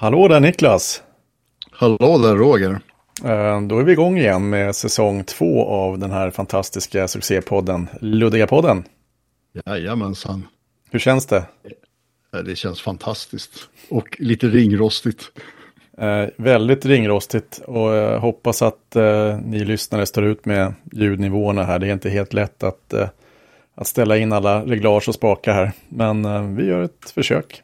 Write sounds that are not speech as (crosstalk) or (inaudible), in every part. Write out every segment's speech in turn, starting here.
Hallå där Niklas! Hallå där Roger! Eh, Då är vi igång igen med säsong två av den här fantastiska succépodden Luddiga-podden. Jajamensan. Hur känns det? Ja, Det känns fantastiskt. Och lite ringrostigt. Eh, väldigt ringrostigt och jag hoppas att eh, ni lyssnare står ut med ljudnivåerna här. Det är inte helt lätt att, eh, att ställa in alla reglage och spakar här. Men eh, vi gör ett försök.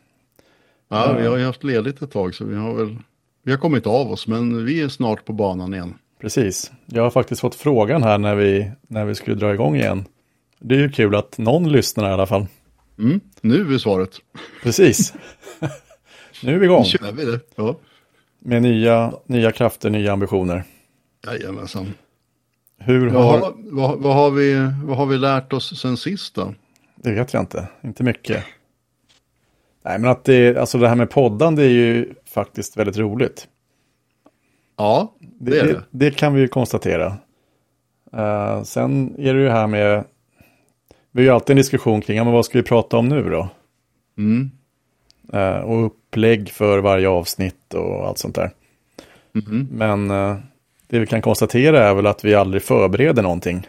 Ja, vi har ju haft ledigt ett tag så vi har väl vi har kommit av oss men vi är snart på banan igen. Precis. Jag har faktiskt fått frågan här när vi, när vi skulle dra igång igen. Det är ju kul att någon lyssnar i alla fall. Mm, nu är svaret. Precis. (laughs) nu är vi igång Nu kör vi det. Ja, med nya, nya krafter, nya ambitioner. jajamensan. Hur Vad har... har, vad, vad, har vi, vad har vi lärt oss sen sist då? Det vet jag inte, inte mycket. Nej, men att det, alltså det här med poddan, det är ju faktiskt väldigt roligt. Ja, Det, det är det, det. kan vi ju konstatera. Eh, sen är det ju här med, vi har ju alltid en diskussion kring, ja, men vad ska vi prata om nu då? Mm. Eh, och upplägg för varje avsnitt och allt sånt där. Mhm. Men eh, det vi kan konstatera är väl att vi aldrig förbereder någonting.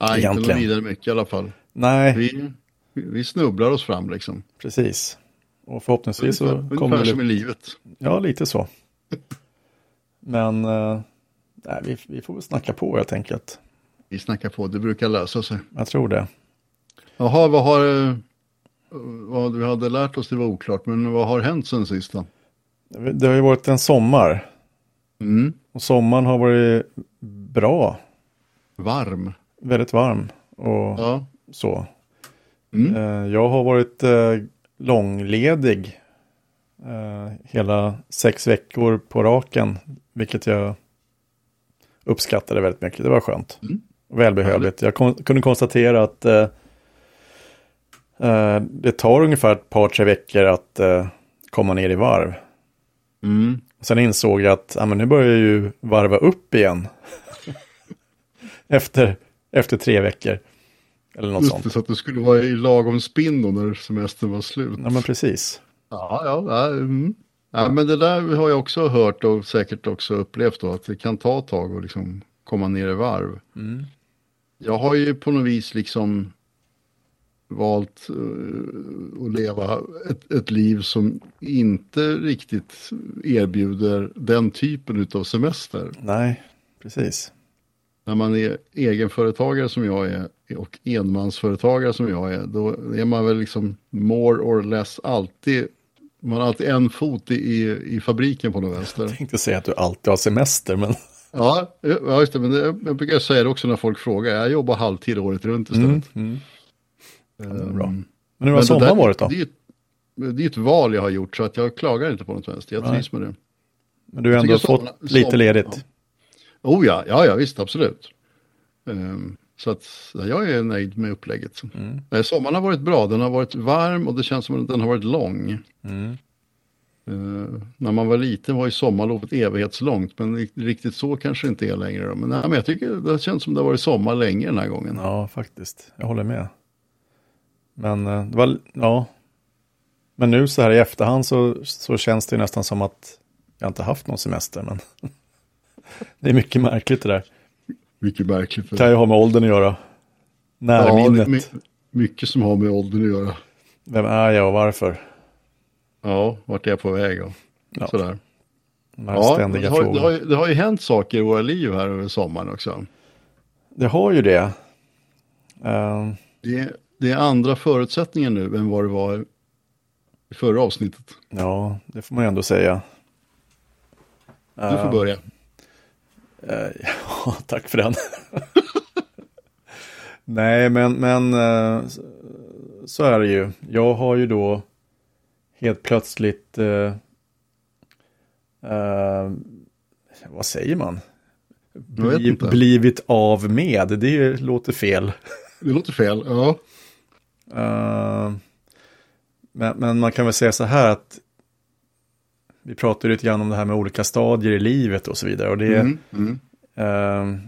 Nej, inte något vidare mycket i alla fall. Nej, Vi, vi snubblar oss fram liksom. precis. Och förhoppningsvis så Ungefär, kommer ungefär det... som i livet. Ja, lite så. Men eh, nej, vi, vi får väl snacka på helt enkelt. Vi snackar på, det brukar lösa sig. Jag tror det. Jaha, vad har... eh, Vad vi hade lärt oss det var oklart, men vad har hänt sen sist då? Det har ju varit en sommar. Mm. Och sommaren har varit bra. Varm. Väldigt varm. Och Ja. så. Mm. Eh, Jag har varit eh, långledig. eh, Hela sex veckor på raken. Vilket jag uppskattade väldigt mycket. Det var skönt. Mm. Välbehövligt. Jag kon- kunde konstatera att eh, det tar ungefär ett par, tre veckor att eh, komma ner i varv. Mm. Sen insåg jag att ja, men nu börjar jag ju varva upp igen. (laughs) efter, efter tre veckor. Eller något Just sånt. det, så att det skulle vara i lagom spinn då när semestern var slut. Ja men precis. Ja, ja, ja, mm. ja, men det där har jag också hört och säkert också upplevt då, att det kan ta ett tag att liksom komma ner i varv. Mm. Jag har ju på något vis liksom valt eh, att leva ett, ett liv som inte riktigt erbjuder den typen av semester. Nej, precis. När man är egenföretagare som jag är och enmansföretagare som jag är, då är man väl liksom more or less alltid, man har alltid en fot i, i, i fabriken på något vänster. Jag tänkte säga att du alltid har semester, men Ja, ja just det, men det, jag brukar säga det också när folk frågar, jag jobbar halvtid året runt istället. mm, mm. Ehm, är bra. Men hur har sommaren varit då? Det är, ett- det är ett val jag har gjort så att jag klagar inte på något vänster, jag Nej. trivs med det. Men du har ändå fått sommaren- lite ledigt. Oh ja, ja, ja visst, absolut. Ehm, så att ja, jag är nöjd med upplägget. Mm. Eh, Sommaren har varit bra, den har varit varm och det känns som att den har varit lång. Mm. Eh, när man var liten var ju sommarlovet evighetslångt, men ri- riktigt så kanske inte är längre. Då. Men, nej, men jag tycker det känns som det har varit sommar länge den här gången. Ja, faktiskt. Jag håller med. Men eh, det var, ja. Men nu så här i efterhand så, så känns det nästan som att jag inte haft någon semester. Men (laughs) det är mycket märkligt det där. Mycket märkligt. Det kan ju ha med åldern att göra. ja, Närminnet. är my- mycket som har med åldern att göra. Vem är jag och varför? Ja, vart är jag på väg och Ja. sådär. De Ja, det har, det, har, ju- det har ju hänt saker i våra liv här över sommaren också. Det har ju det. Eh, Det, det är andra förutsättningar nu än vad det var i förra avsnittet. ja, det får man ju ändå säga. Du får börja. Eh, (laughs) ja, tack för den. (laughs) Nej, men, men eh, så- är det ju. Jag har ju då helt plötsligt, eh, eh, vad säger man? Bli, blivit av med, det låter fel. Det låter fel. Ja. Eh, men, men man kan väl säga så här att vi pratade lite grann om det här med olika stadier i livet och så vidare. Och det, Mm, mm. eh,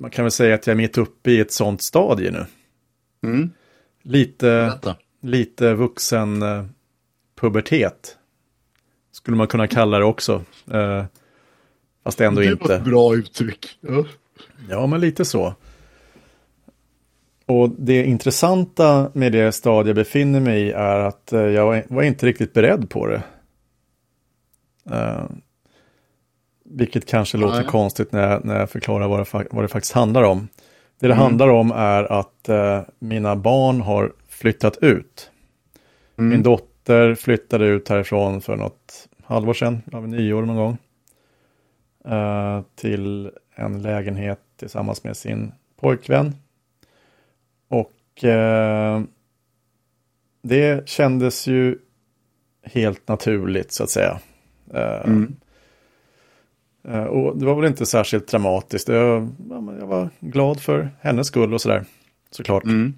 man kan väl säga att jag är mitt uppe i ett sånt stadie nu. Mm. Lite, Berätta. lite vuxen eh, pubertet. skulle man kunna kalla det också. Eh, fast ändå det inte. var ett bra uttryck. Ja. Ja, men lite så. Och det intressanta med det stadie jag befinner mig i är att eh, jag var inte riktigt beredd på det. Eh, vilket kanske låter Nej. konstigt när jag, när jag förklarar vad det, vad det faktiskt handlar om. Det det Mm. handlar om är att eh, mina barn har flyttat ut. Mm. Min dotter flyttade ut härifrån för något halvår sedan, ja, vid nyår någon gång. Eh, till en lägenhet tillsammans med sin pojkvän. Och eh, det kändes ju helt naturligt så att säga. Eh, Mm. eh, och det var väl inte särskilt dramatiskt. Jag, jag var glad för hennes skull och sådär. Såklart. Mm.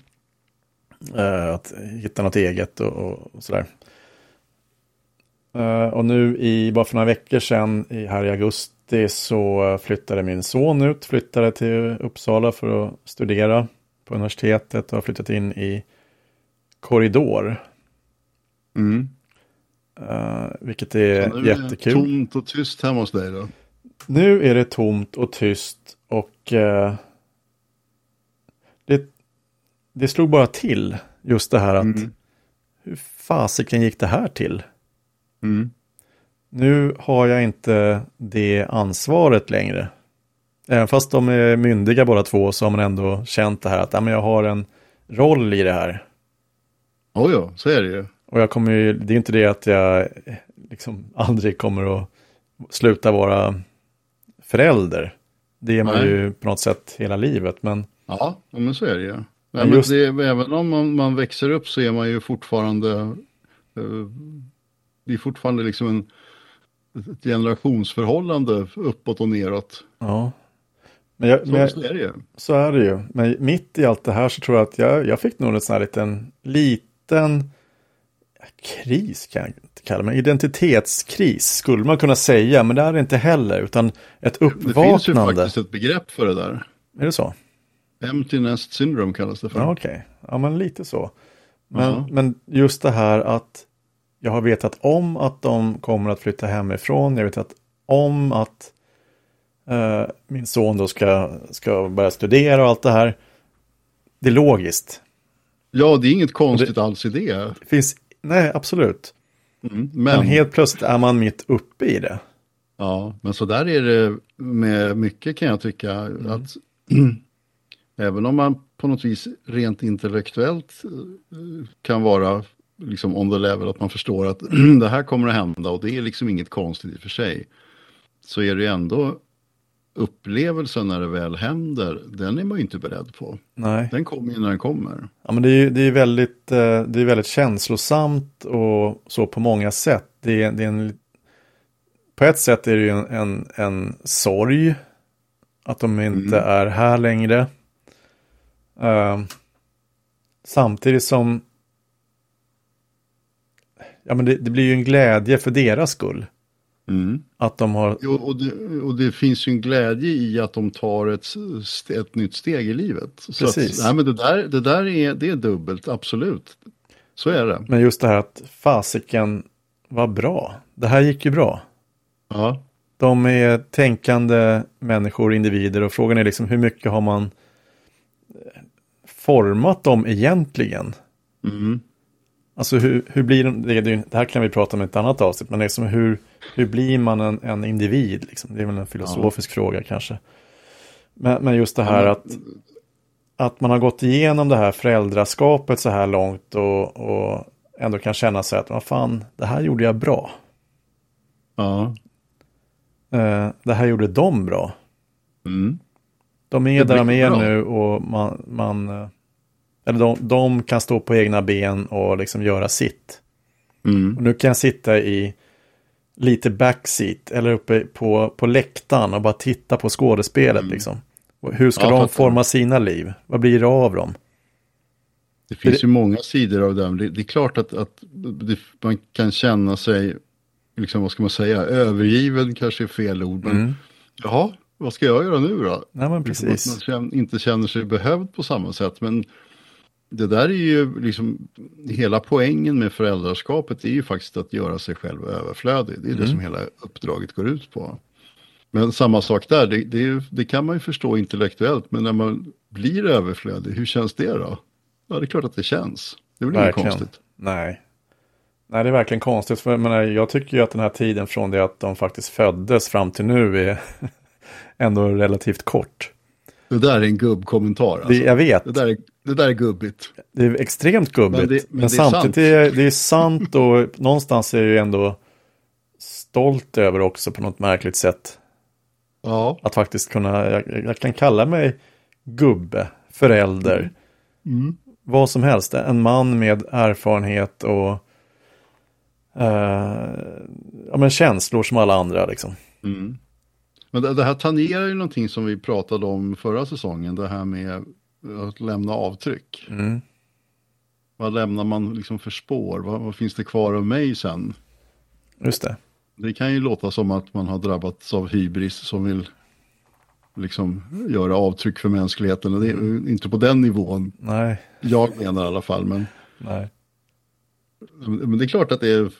Eh, att hitta något eget och, och, sådär. Och nu i, bara för några veckor sedan, i, här i augusti, så flyttade min son ut, flyttade till Uppsala för att studera på universitetet och har flyttat in i korridor. Mm. Eh, vilket är nu är det jättekul. tomt och tyst hemma hos dig då? Nu är det tomt och tyst och eh, det, det slog bara till just det här att Mm. hur fasiken gick det här till? Mm. Nu har jag inte det ansvaret längre. Även fast de är myndiga båda två så har man ändå känt det här att ja, men jag har en roll i det här. Oh ja, så är det ju. Och jag kommer ju, det är inte det att jag liksom aldrig kommer att sluta vara förälder. Det är man Nej. ju på något sätt hela livet. Men Ja, men så är det ju. Nej, Men just- det, även om man, man växer upp så är man ju fortfarande, eh, det är fortfarande liksom en, ett generationsförhållande uppåt och neråt. ja. Men, jag, Så, men så är det ju. så är det ju. Men mitt i allt det här så tror jag att jag, jag fick nog en sån här liten, liten kris kan jag inte kalla det, men identitetskris skulle man kunna säga, men det är det inte heller, utan ett Det finns ju uppvaknande. faktiskt ett begrepp för det där. Är det så? Empty nest syndrome kallas det för. Ja, okej. Ja, men lite så. Men, Ja. men just det här att jag har vetat om att de kommer att flytta hemifrån. Jag vet att om att eh, min son då ska, ska börja studera och allt det här. Det är logiskt. Ja, det är inget konstigt alls i det. Det finns, nej, absolut. Mm. Men, Men, helt plötsligt är man mitt uppe i det. ja, men så där är det med mycket kan jag tycka. Mm. Att (clears throat) även om man på något vis rent intellektuellt eh, kan vara liksom on the level att man förstår att (clears throat) det här kommer att hända och det är liksom inget konstigt i och för sig. Så är det ju ändå upplevelsen när det väl händer, den är man ju inte beredd på. Nej. Den kommer ju när den kommer. Ja, men det är, det är väldigt, eh, det är väldigt känslosamt och så på många sätt. Det är, det är en, på ett sätt är det ju en, en, en sorg att de inte är här längre. Eh, samtidigt som ja, men det, det blir ju en glädje för deras skull. Mm. Att de har, Jo, och, det, och det finns ju en glädje i att de tar ett, ett nytt steg i livet. Så Precis. Att, nej, men det där, det där är, det är dubbelt, absolut. Så är det. men just det här att fasiken var bra. Det här gick ju bra. Ja, De är tänkande människor, individer och frågan är liksom hur mycket har man format dem egentligen? mm. Alltså hur, hur blir de, det, det, här kan vi prata om i ett annat avsnitt, men liksom hur, hur blir man en, en individ? Liksom? Det är väl en filosofisk fråga kanske. Men, men just det här Ja, att, att man har gått igenom det här föräldraskapet så här långt och, och ändå kan känna sig att vad fan, det här gjorde jag bra. ja. Eh, det här gjorde de bra. Mm. De är där de är bra. nu och man, man eh, eller de, de kan stå på egna ben och liksom göra sitt. Mm. Och nu kan jag sitta i lite backseat eller uppe på, på läktaren och bara titta på skådespelet liksom. Och Hur ska Ja, de forma sina liv? Vad blir det av dem? Det finns det- ju många sidor av det. Det, det är klart att, att det, man kan känna sig, liksom, vad ska man säga, övergiven kanske är fel ord. Men Mm. jaha, vad ska jag göra nu då? Nej men Liksom att precis. man inte känner sig behövd på samma sätt. Men det där är ju liksom, hela poängen med föräldraskapet är ju faktiskt att göra sig själv överflödig. Det är mm. det som hela uppdraget går ut på. Men samma sak där, det, det, det, kan man ju förstå intellektuellt, men när man blir överflödig, hur känns det då? Ja, det är klart att det känns. Det är väl inget konstigt. Nej. Nej, det är verkligen konstigt. För jag, menar, jag tycker ju att den här tiden från det att de faktiskt föddes fram till nu är (laughs) ändå relativt kort. Det där är en gubbkommentar. Alltså. Det, jag vet. Det där, är, det där är gubbigt. Det är extremt gubbigt. Men, det, men, men samtidigt är det, är, det är sant och (laughs) någonstans är jag ju ändå stolt över också på något märkligt sätt. Ja. Att faktiskt kunna, jag, jag kan kalla mig gubbe, förälder, mm. Mm. vad som helst. En man med erfarenhet och uh, ja, men känslor som alla andra liksom. Mm. Men det, det, här tangerar ju någonting som vi pratade om förra säsongen, det här med att lämna avtryck. Mm. Vad lämnar man liksom för spår? Vad, vad, finns det kvar av mig sen? Just det. Det kan ju låta som att man har drabbats av hybris som vill liksom göra avtryck för mänskligheten. Det är inte på den nivån. Nej. Jag menar i alla fall. Men, Nej. men det är klart att det, är,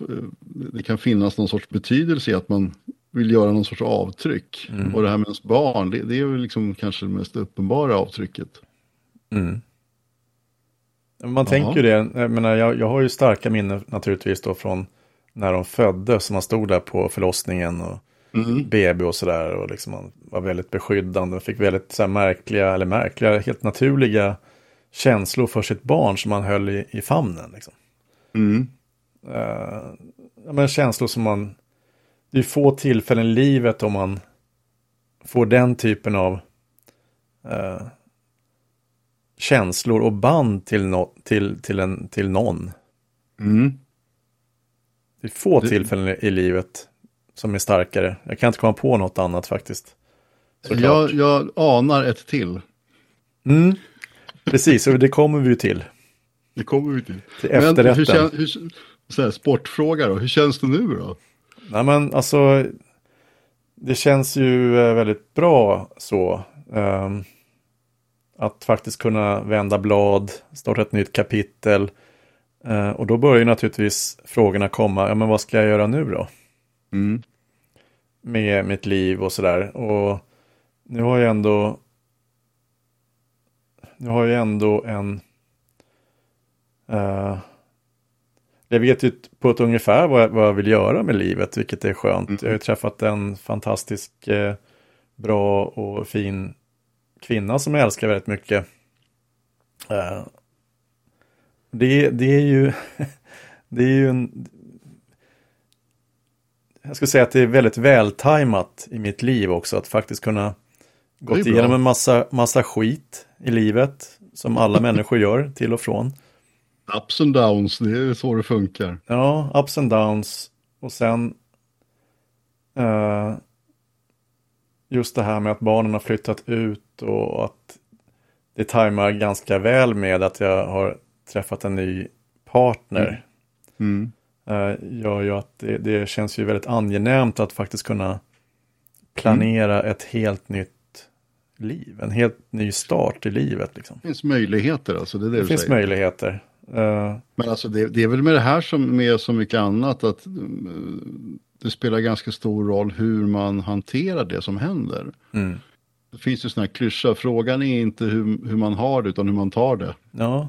det kan finnas någon sorts betydelse i att man vill göra någon sorts avtryck. Mm. Och det här med ens barn, det, det är väl liksom kanske det mest uppenbara avtrycket. Mm. Man Aha. tänker det, jag, menar, jag, jag har ju starka minnen naturligtvis då från när de föddes, man stod där på förlossningen och mm. BB och sådär och liksom man var väldigt beskyddande och fick väldigt så här, märkliga, eller märkliga, helt naturliga känslor för sitt barn som man höll i, i famnen. Liksom. Mm. Uh, men känslor som man det är få tillfällen i livet om man får den typen av eh, känslor och band till, no till, till, en, till någon. Mm. Det är få det... tillfällen i livet som är starkare. Jag kan inte komma på något annat faktiskt. Jag, jag anar ett till. Mm. Precis, och det kommer vi ju till. Det kommer vi till. till efterrätten. Men hur, kän, hur, så här, sportfråga då, hur känns det nu då? Nej men alltså, det känns ju eh, väldigt bra så. Um, att faktiskt kunna vända blad, starta ett nytt kapitel. Uh, och då börjar naturligtvis frågorna komma, ja men vad ska jag göra nu då? Mm. Med mitt liv och sådär. Och nu har jag ändå nu har jag ändå en uh, jag vet ju på ett ungefär vad jag, vad jag vill göra med livet, vilket är skönt. Mm. Jag har ju träffat en fantastisk, eh, bra och fin kvinna som jag älskar väldigt mycket. Eh, det, det är ju, (laughs) det är ju en, jag skulle säga att det är väldigt vältajmat i mitt liv också, att faktiskt kunna gått igenom en massa, massa skit i livet, som alla (laughs) människor gör till och från. Ups and downs, det är så det funkar. Ja, ups and downs. Och sen uh, just det här med att barnen har flyttat ut och att det tajmar ganska väl med att jag har träffat en ny partner. Mm. Uh, gör ju att det, det, känns ju väldigt angenämt att faktiskt kunna planera mm. ett helt nytt liv, en helt ny start i livet. Liksom. Det finns möjligheter alltså, det är det, det finns säger. möjligheter. Uh, Men alltså det, det, är väl med det här som med så mycket annat att uh, det spelar ganska stor roll hur man hanterar det som händer. Mm. Det finns ju sådana här klyscha, frågan är inte hur, hur man har det utan hur man tar det. Ja.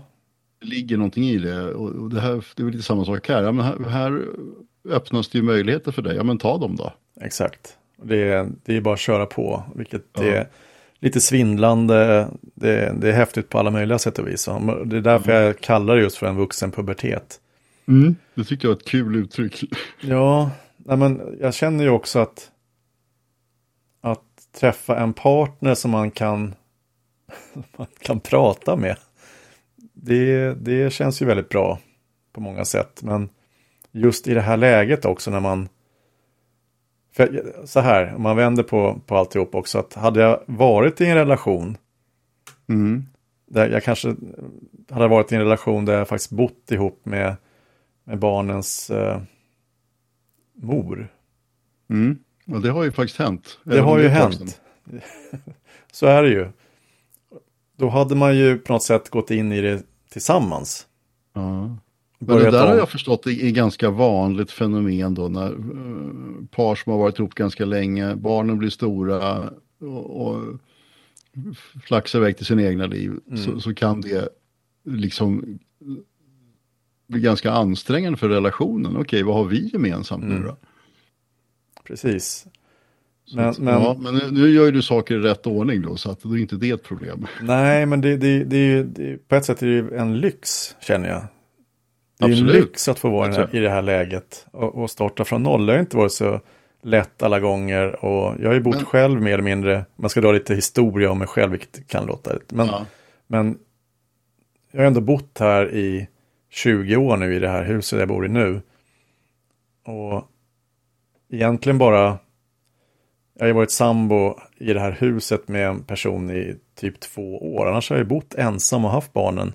Det ligger någonting i det och, och det, här, det är väl lite samma sak här. Ja, men här, här öppnas det ju möjligheter för dig, ja men ta dem då. Exakt, det är, det är bara att köra på, vilket ja. är lite svindlande. Det, det, är häftigt på alla möjliga sätt och vis. Det är därför mm. jag kallar det just för en vuxen pubertet. Mm, det tyckte jag var ett kul uttryck. Ja, nej men jag känner ju också att att träffa en partner som man kan, (laughs) man kan prata med. Det, det känns ju väldigt bra på många sätt. Men just i det här läget också när man så här, om man vänder på, på alltihop också, att hade jag varit i en relation, mm. där jag kanske hade varit i en relation där jag faktiskt bott ihop med, med barnens eh, mor. Mm. Och det har ju faktiskt hänt. Det har ju hänt. (laughs) så är det ju. Då hade man ju på något sätt gått in i det tillsammans. Ja. Men det där har jag förstått är ganska vanligt fenomen då när uh, par som har varit ihop ganska länge, barnen blir stora och, och flaxar iväg till sin egna liv mm. så, så, kan det liksom bli ganska ansträngande för relationen. Okej, vad har vi gemensamt mm. nu då? Precis. Men, så, men, ja, men nu, nu, gör ju du saker i rätt ordning då, så att då är inte det ett problem. Nej, men det, det, det, det, på ett sätt är det en lyx, känner jag. Det är Absolut. en lyx att få vara i det här läget och, och, starta från noll. Det har inte varit så lätt alla gånger och jag har ju bott men, själv mer eller mindre. Man ska dra lite historia om mig själv, vilket kan låta lite. Men, ja. men jag har ändå bott här i 20 år nu i det här huset jag bor i nu. Och egentligen bara, jag har ju varit sambo i det här huset med en person i typ två år. Annars har jag ju bott ensam och haft barnen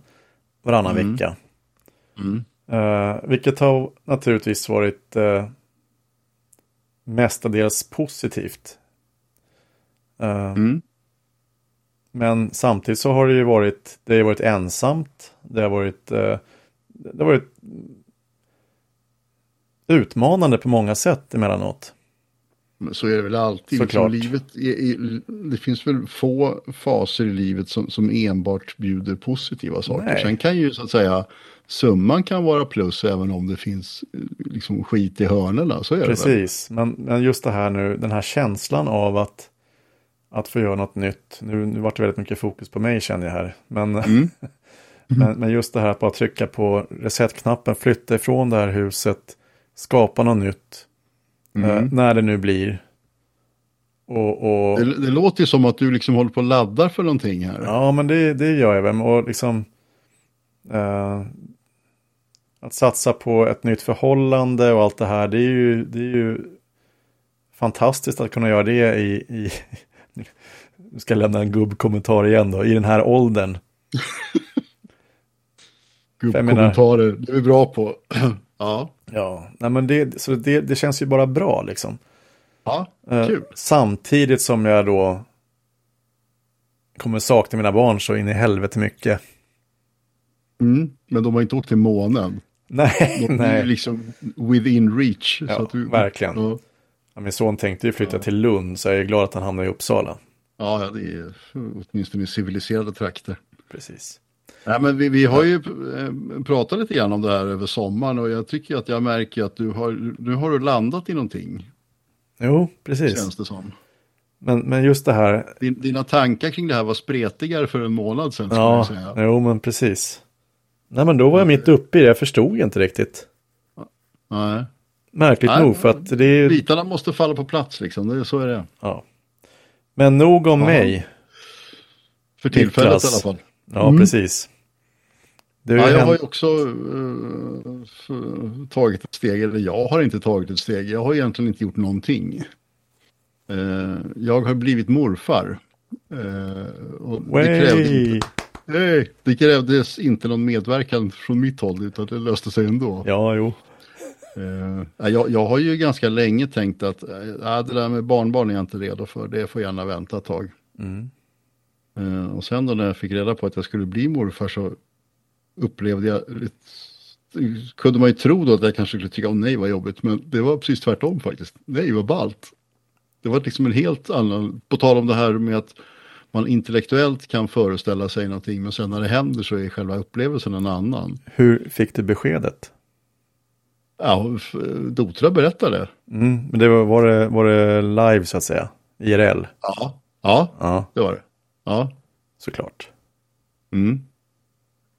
varannan mm. vecka. Mm. Uh, vilket har naturligtvis varit uh, mestadels positivt. Uh, mm. Men samtidigt så har det ju varit, det har varit ensamt, det har varit, det har varit utmanande på många sätt emellanåt. Men så är det väl alltid. Liksom livet är, är, det finns väl få faser i livet som, som enbart bjuder positiva saker. Nej. Sen kan ju så att säga summan kan vara plus även om det finns liksom skit i hörnerna. Så är Precis, det men, men just det här nu, den här känslan av att, att få göra något nytt. Nu, nu vart det väldigt mycket fokus på mig känner jag här. Men, mm. (laughs) men, men, just det här att bara trycka på resetknappen, flytta ifrån det här huset, skapa något nytt. Mm. Eh, när det nu blir. Och, och... Det, det, låter ju som att du liksom håller på att ladda för någonting här. Ja, men det, det gör jag väl. Och liksom, eh, att satsa på ett nytt förhållande och allt det här, det är ju, det är ju fantastiskt att kunna göra det i, i (laughs) nu ska jag lämna en gubbkommentar igen då, i den här åldern. (laughs) Gubbkommentarer, det är vi bra på. (clears throat) ja. Ja, nej men det, så det, det känns ju bara bra liksom. Ja, eh, kul. samtidigt som jag då kommer sakna mina barn så in i helvete mycket. Mm, men de har inte åkt till månen. Nej, de (laughs) nej. är liksom within reach. Ja, du, verkligen. Ja. Ja, min son tänkte ju flytta ja. till Lund så jag är glad att han hamnar i Uppsala. Ja, det är åtminstone i civiliserade trakter. Precis. Nej, men vi, vi har ju eh, pratat lite grann om det här över sommaren och jag tycker att jag märker att du har, nu har du landat i någonting. Jo, precis. Känns det som. Men, men just det här. Din, dina tankar kring det här var spretigare för en månad sedan. Ja, jo men precis. Nej men då var jag mitt uppe i det, jag förstod inte riktigt. Nej. Märkligt Nej, nog för att det är... Bitarna måste falla på plats liksom, det så är det. Ja. Men nog om ja. mig. För tillfället Niklas. i alla fall. Ja, mm. precis. ja, jag har ju också uh, tagit ett steg, eller jag har inte tagit ett steg, jag har egentligen inte gjort någonting. Uh, jag har blivit morfar. Uh, och det, krävde inte, nej, det krävdes inte någon medverkan från mitt håll, utan det löste sig ändå. Ja, jo. jag, jag har ju ganska länge tänkt att det där med barnbarn är jag inte redo för, det får gärna vänta ett tag. Mm. Uh, och sen då när jag fick reda på att jag skulle bli morfar så upplevde jag, kunde man ju tro då att jag kanske skulle tycka, oh, nej vad jobbigt, men det var precis tvärtom faktiskt. Nej vad ballt. Det var liksom en helt annan, på tal om det här med att man intellektuellt kan föreställa sig någonting, men sen när det händer så är själva upplevelsen en annan. Hur fick du beskedet? Ja, Dotra berättade. Mm, men det var, var, det, var det live så att säga? IRL? Ja, ja, ja. det var det. Ja. Såklart. Mm.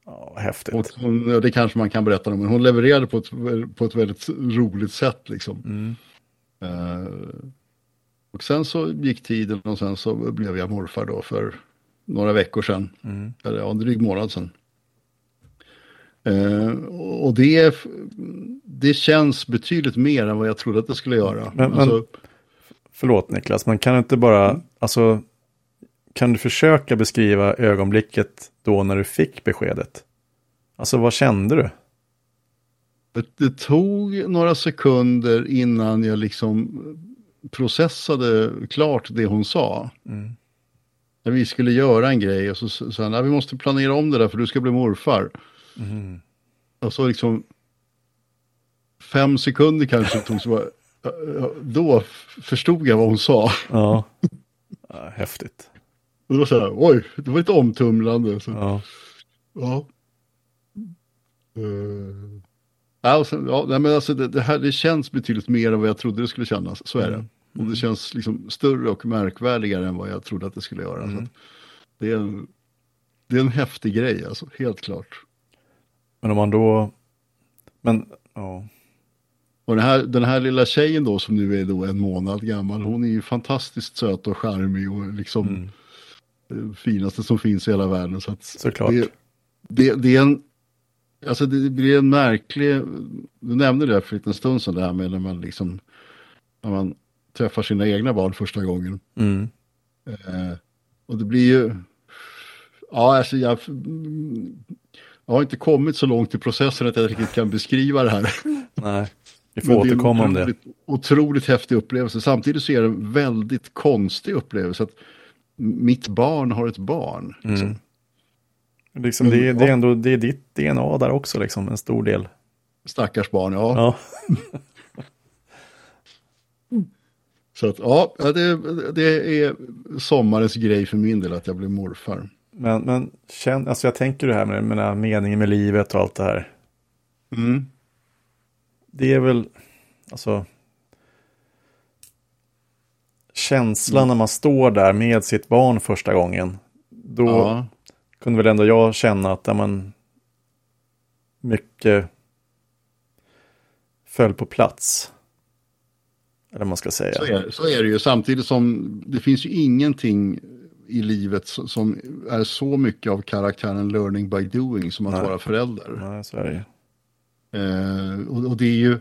Ja, häftigt. Och hon, det kanske man kan berätta om, men hon levererade på ett, på ett väldigt roligt sätt liksom. Mm. Uh, och sen så gick tiden och sen så blev jag morfar då för några veckor sedan. Mm. Eller ja, en dryg månad sedan. Uh, och det, det känns betydligt mer än vad jag trodde att det skulle göra. Men, alltså, men, förlåt Niklas, man kan inte bara, mm. alltså kan du försöka beskriva ögonblicket då när du fick beskedet? Alltså vad kände du? Det tog några sekunder innan jag liksom processade klart det hon sa. Mm. När vi skulle göra en grej och så sa han, vi måste planera om det där för du ska bli morfar. Mm. Och så liksom fem sekunder kanske tog så bara, då förstod jag vad hon sa. Ja. (laughs) ja häftigt. Och var så här, oj, det var lite omtumlande. Så, Ja. ja. Uh, ja, och sen, ja, nej, men alltså det, det här det känns betydligt mer än vad jag trodde det skulle kännas. Så är det. Mm. Och det känns liksom större och märkvärdigare än vad jag trodde att det skulle göra. Mm. det, är en, det är en häftig grej, alltså, helt klart. Men om man då... Men, ja. Och den här, den här lilla tjejen då som nu är då en månad gammal, hon är ju fantastiskt söt och charmig och liksom Mm. Finaste som finns i hela världen. Så Såklart. Det, det, det är en, alltså det blir en märklig, du nämnde det för en liten stund sedan det här med när man liksom, när man träffar sina egna barn första gången. Mm. Eh, och det blir ju, ja alltså jag, jag har inte kommit så långt i processen att jag riktigt kan beskriva det här. (laughs) Nej, vi får återkomma om det. Otroligt häftig upplevelse. Samtidigt så är det en väldigt konstig upplevelse. att Mitt barn har ett barn. liksom. Mm. Liksom, det, är- det är ändå det är ditt DNA där också, liksom, en stor del. Stackars barn, ja. Ja, (laughs) Så att ja, det, det är sommarens grej för min del att jag blir morfar. men, men känn, alltså jag tänker det här med, med här meningen med livet och allt det här. Mm. Det är väl, alltså, känslan när man står där med sitt barn första gången. Då Ja. kunde väl ändå jag känna att ja, men, mycket föll på plats. Eller man ska säga. Så, är, så är det ju. Samtidigt som det finns ju ingenting i livet som- är så mycket av karaktären learning by doing som att Nej. vara förälder. Nej, så är det. Eh, och, och det är ju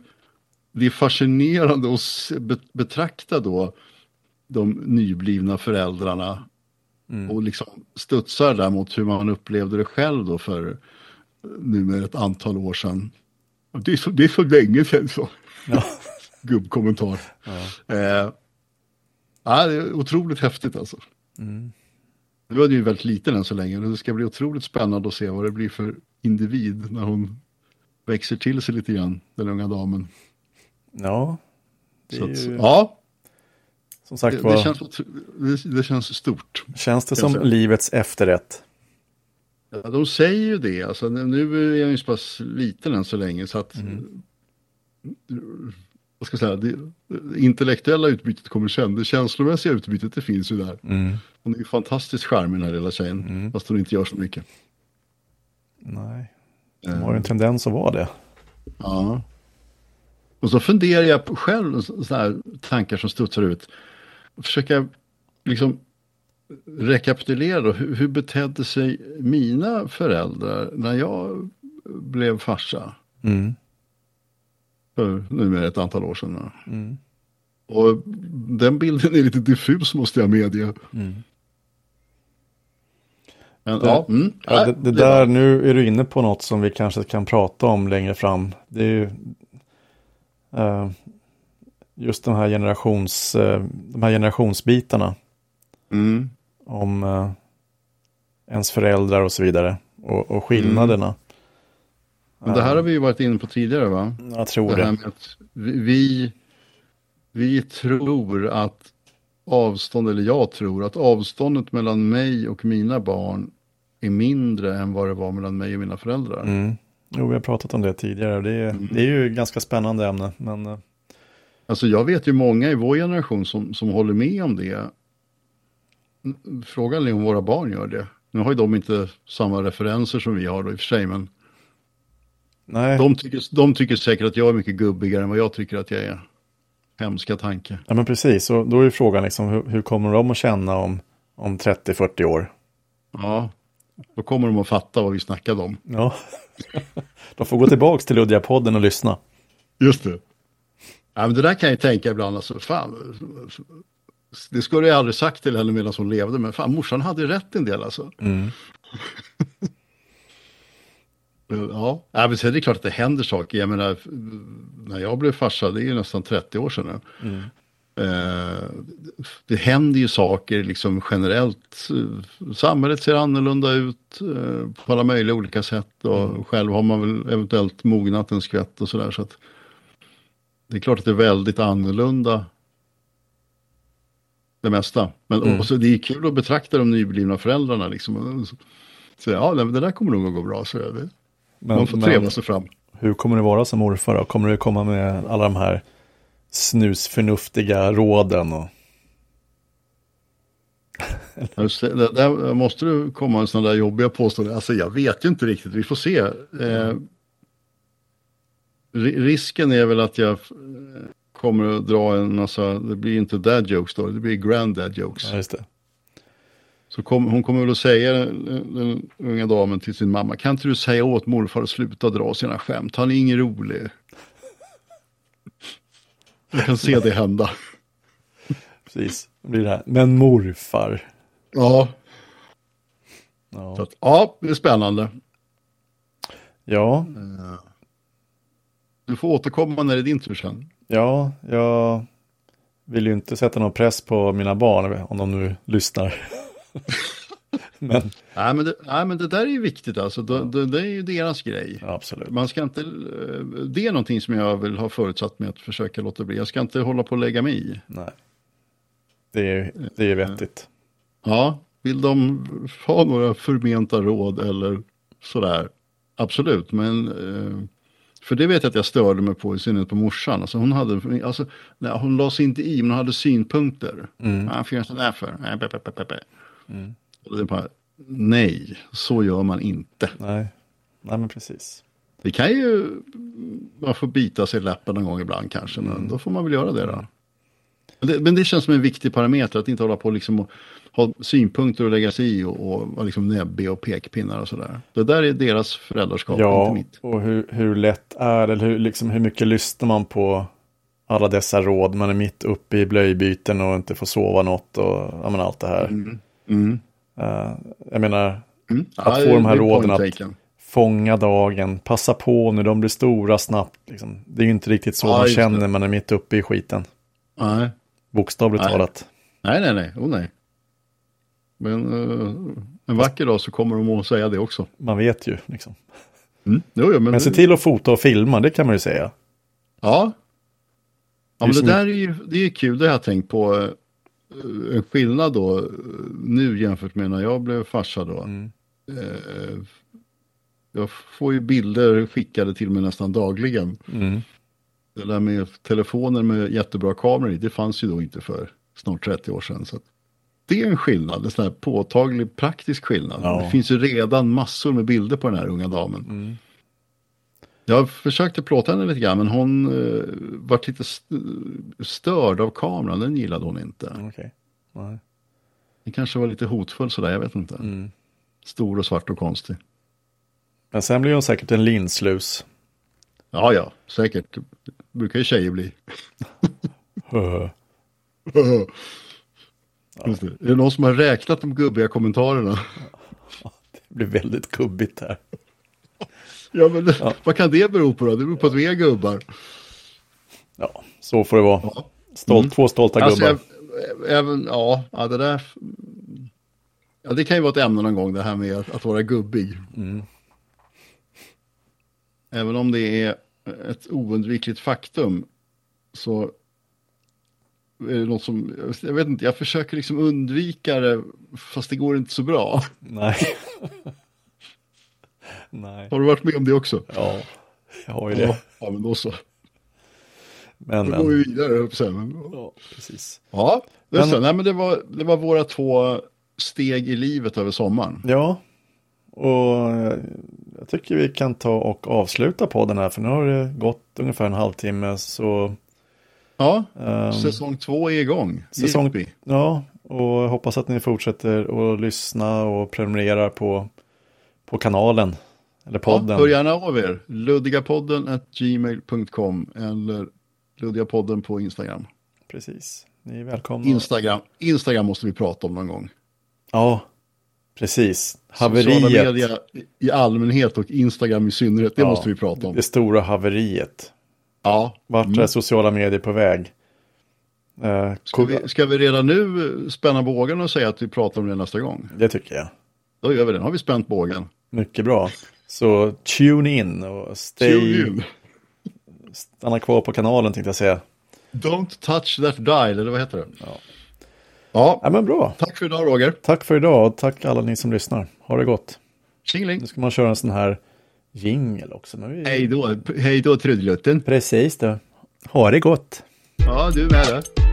det är fascinerande att betrakta då de nyblivna föräldrarna Mm. och liksom studsar där mot hur man upplevde det själv då för eh, nu med ett antal år sedan. Det är så, det är så länge sedan så. Ja. (laughs) Gubbkommentar. Ja. Eh, ja, det är otroligt häftigt alltså. Mm. Nu är det ju väldigt liten än så länge. men Det ska bli otroligt spännande att se vad det blir för individ när hon växer till sig lite grann, den unga damen. ja, är att, ju, ja, som sagt det, det, känns, det, det känns stort. känns det som säga. livets efterrätt. Ja, de säger ju det, alltså, nu- är jag ju så pass liten än så länge så att Mm. vad ska jag säga, det, det intellektuella utbytet kommer sen, det känslomässiga utbytet det finns ju där. Mm. Hon är ju fantastiskt charmig den här lilla tjejen, Mm. fast hon inte gör så mycket. Nej, Eh, har ju en tendens att vara det. Ja. Och så funderar jag på själv, sådana här tankar som studsar ut. Försöka liksom rekapitulera då, hur, hur betedde sig mina föräldrar när jag blev farsa? Mm. För numera ett antal år sedan. Mm. Och den bilden är lite diffus måste jag medge. Mm. Men, Det- ja, mm, Ja, det, det där, nu är du inne på något som vi kanske kan prata om längre fram. Det är ju eh, just de här, generations, eh, de här generationsbitarna Mm, om eh, ens föräldrar och så vidare. Och, och skillnaderna. men det här har vi ju varit inne på tidigare va? Jag tror det det. vi, vi, tror att avstånd, eller jag tror att avståndet mellan mig och mina barn är mindre än vad det var mellan mig och mina föräldrar. Mm. Jo, vi har pratat om det tidigare. Det är, Mm. det är ju ganska spännande ämne. Men eh, Alltså jag vet ju många i vår generation som, som håller med om det. Frågan är om våra barn gör det. Nu har ju de inte samma referenser som vi har då i och för sig, men nej, de tycker, de tycker säkert att jag är mycket gubbigare än vad jag tycker att jag är. Hemska tanke. ja, men precis. Och då är ju frågan liksom, hur, hur kommer de att känna om, om 30-40 år? Ja, då kommer de att fatta vad vi snackade om. Ja, (laughs) de får gå tillbaka till Luddiga-podden och lyssna. Just det. Ja, men det där kan jag tänka ibland, alltså, fan, det skulle jag aldrig sagt till henne medan hon levde, men fan, morsan hade rätt en del alltså. Mm. (laughs) Ja, ja men sen är det klart att det händer saker. Jag menar, när jag blev farsa, det är ju nästan 30 år sedan nu. Mm. Eh, det händer ju saker liksom generellt. Samhället ser annorlunda ut eh, på alla möjliga olika sätt och mm. själv har man väl eventuellt mognat en skvätt och sådär. Så att det är klart att det är väldigt annorlunda det mesta. Men mm. också, det är kul att betrakta de nyblivna föräldrarna liksom. Så, ja, det där kommer nog att gå bra. Så det. Men, man får trevla sig fram. Hur kommer det vara som morfar då? Kommer du komma med alla de här snusförnuftiga råden? Och... (laughs) Det, där måste du komma med sådana där jobbiga påståenden. Alltså jag vet ju inte riktigt, vi får se. Eh, risken är väl att jag kommer att dra en massa, det blir inte dad jokes då, det blir granddad jokes. Ja, just det. Så kom, hon kommer väl att säga, den, den unga damen till sin mamma, kan inte du säga åt morfar att sluta dra sina skämt, han är ingen rolig. Jag kan se det hända. Precis, det blir det här. Men morfar. Ja. Ja. Att, ja, det är spännande. Ja. Du får återkomma när det är din tur sen. Ja, jag vill ju inte sätta någon press på mina barn om de nu lyssnar. (laughs) men... Nej, men det, nej, men det där är ju viktigt alltså. Det, det, det är ju deras grej. absolut. Man ska inte, det är någonting som jag vill ha förutsatt med att försöka låta bli. Jag ska inte hålla på och lägga mig i. Nej. Det är, det är vettigt. Ja, vill de ha några förmenta råd eller sådär. Absolut, men eh, för det vet jag att jag störde mig på, i synnerhet på morsan. Alltså hon, hade, alltså, nej, hon la sig inte i, men hon hade synpunkter. Mm. Finns det där för? Mm. det bara, nej, så gör man inte. Nej, nej men precis. Det kan ju, man får bita sig i läppen någon gång ibland kanske, men mm. då får man väl göra det då. Men det, men det känns som en viktig parameter att inte hålla på liksom och ha synpunkter och lägga sig i och, och vara liksom näbbig och pekpinnar och sådär. Det där är deras föräldraskap, ja, inte mitt. och hur, hur lätt är det, eller hur, liksom, hur mycket lyssnar man på alla dessa råd? Man är mitt uppe i blöjbyten och inte får sova något och ja, men allt det här. Mm. Mm. Uh, jag menar, mm. att ja, få de här råden att fånga dagen, passa på när de blir stora snabbt. Liksom. Det är ju inte riktigt så ja, man känner när man är mitt uppe i skiten. Nej. Bokstavligt nej. talat. Nej, nej, nej. Oh, nej. Men uh, en vacker dag så kommer de att säga det också. Man vet ju liksom. Mm. Jo, ja, men men se till att fota och filma, det kan man ju säga. Ja. Ja, men det där är ju det är kul, det har jag tänkt på. Eh, en skillnad då eh, nu jämfört med när jag blev farsa då. Mm. Jag får ju bilder skickade till mig nästan dagligen. Mm. Det där med telefoner med jättebra kameror i, det fanns ju då inte för snart 30 år sedan. Så det är en skillnad, en sån här påtaglig praktisk skillnad. Ja. Det finns ju redan massor med bilder på den här unga damen. Mm. Jag försökte plåta henne lite grann men hon uh, var lite störd av kameran, den gillade hon inte. Okay. Nej. Det kanske var lite hotfull sådär, jag vet inte. Mm. Stor och svart och konstig. Men sen blir hon säkert en linslus. Ja, ja, säkert. Brukar ju tjejer bli. (laughs) Just det. Är det någon som har räknat de gubbiga kommentarerna? (laughs) Det blir väldigt kubbigt här. (laughs) Ja, men ja. vad kan det bero på då? Det beror på att vi är gubbar. Ja, så får det vara. Stolt, mm. Två stolta alltså, gubbar. Även, ja, ja, det där. Ja, det kan ju vara ett ämne någon gång det här med att, att vara gubbig. Mm. Även om det är ett oundvikligt faktum så är det något som, jag vet inte, jag försöker liksom undvika det fast det går inte så bra. Nej. (laughs) Nej. Har du varit med om det också? Ja, jag har ju det. Ja, ja men då så. Men, då går vi vidare, sen. Ja, precis. Ja, det, men, så, nej, men det, var, det var våra två steg i livet över sommaren. Ja, och jag tycker vi kan ta och avsluta podden här, för nu har det gått ungefär en halvtimme, så Ja, um, säsong två är igång. Säsong, ja, och hoppas att ni fortsätter att lyssna och prenumerera på, på kanalen. Eller podden. Ja, hör gärna av er. Luddigapodden gmail.com eller Luddigapodden på Instagram. Precis, ni är välkomna. Instagram, Instagram måste vi prata om någon gång. Ja, precis. Haveriet. Sociala media i allmänhet och Instagram i synnerhet, det ja, måste vi prata om. Det stora haveriet. Ja. Vart är mm. sociala medier på väg? Eh, Ska vi, ska vi redan nu spänna bågen och säga att vi pratar om det nästa gång? Det tycker jag. Då gör vi det. Har vi spänt bågen. Mycket bra. Så tune in och stay, Tune in. stanna kvar på kanalen tänkte jag säga. Don't touch that dial, eller vad heter det? Ja. Ja, Ja, men bra. tack för idag Roger. Tack för idag och tack alla ni som lyssnar. Ha det gott. Tjingeling. Nu ska man köra en sån här jingel också. Men vi... Hej då, hej då trudelutten. Precis det. Ha det gott. Ja, du med det.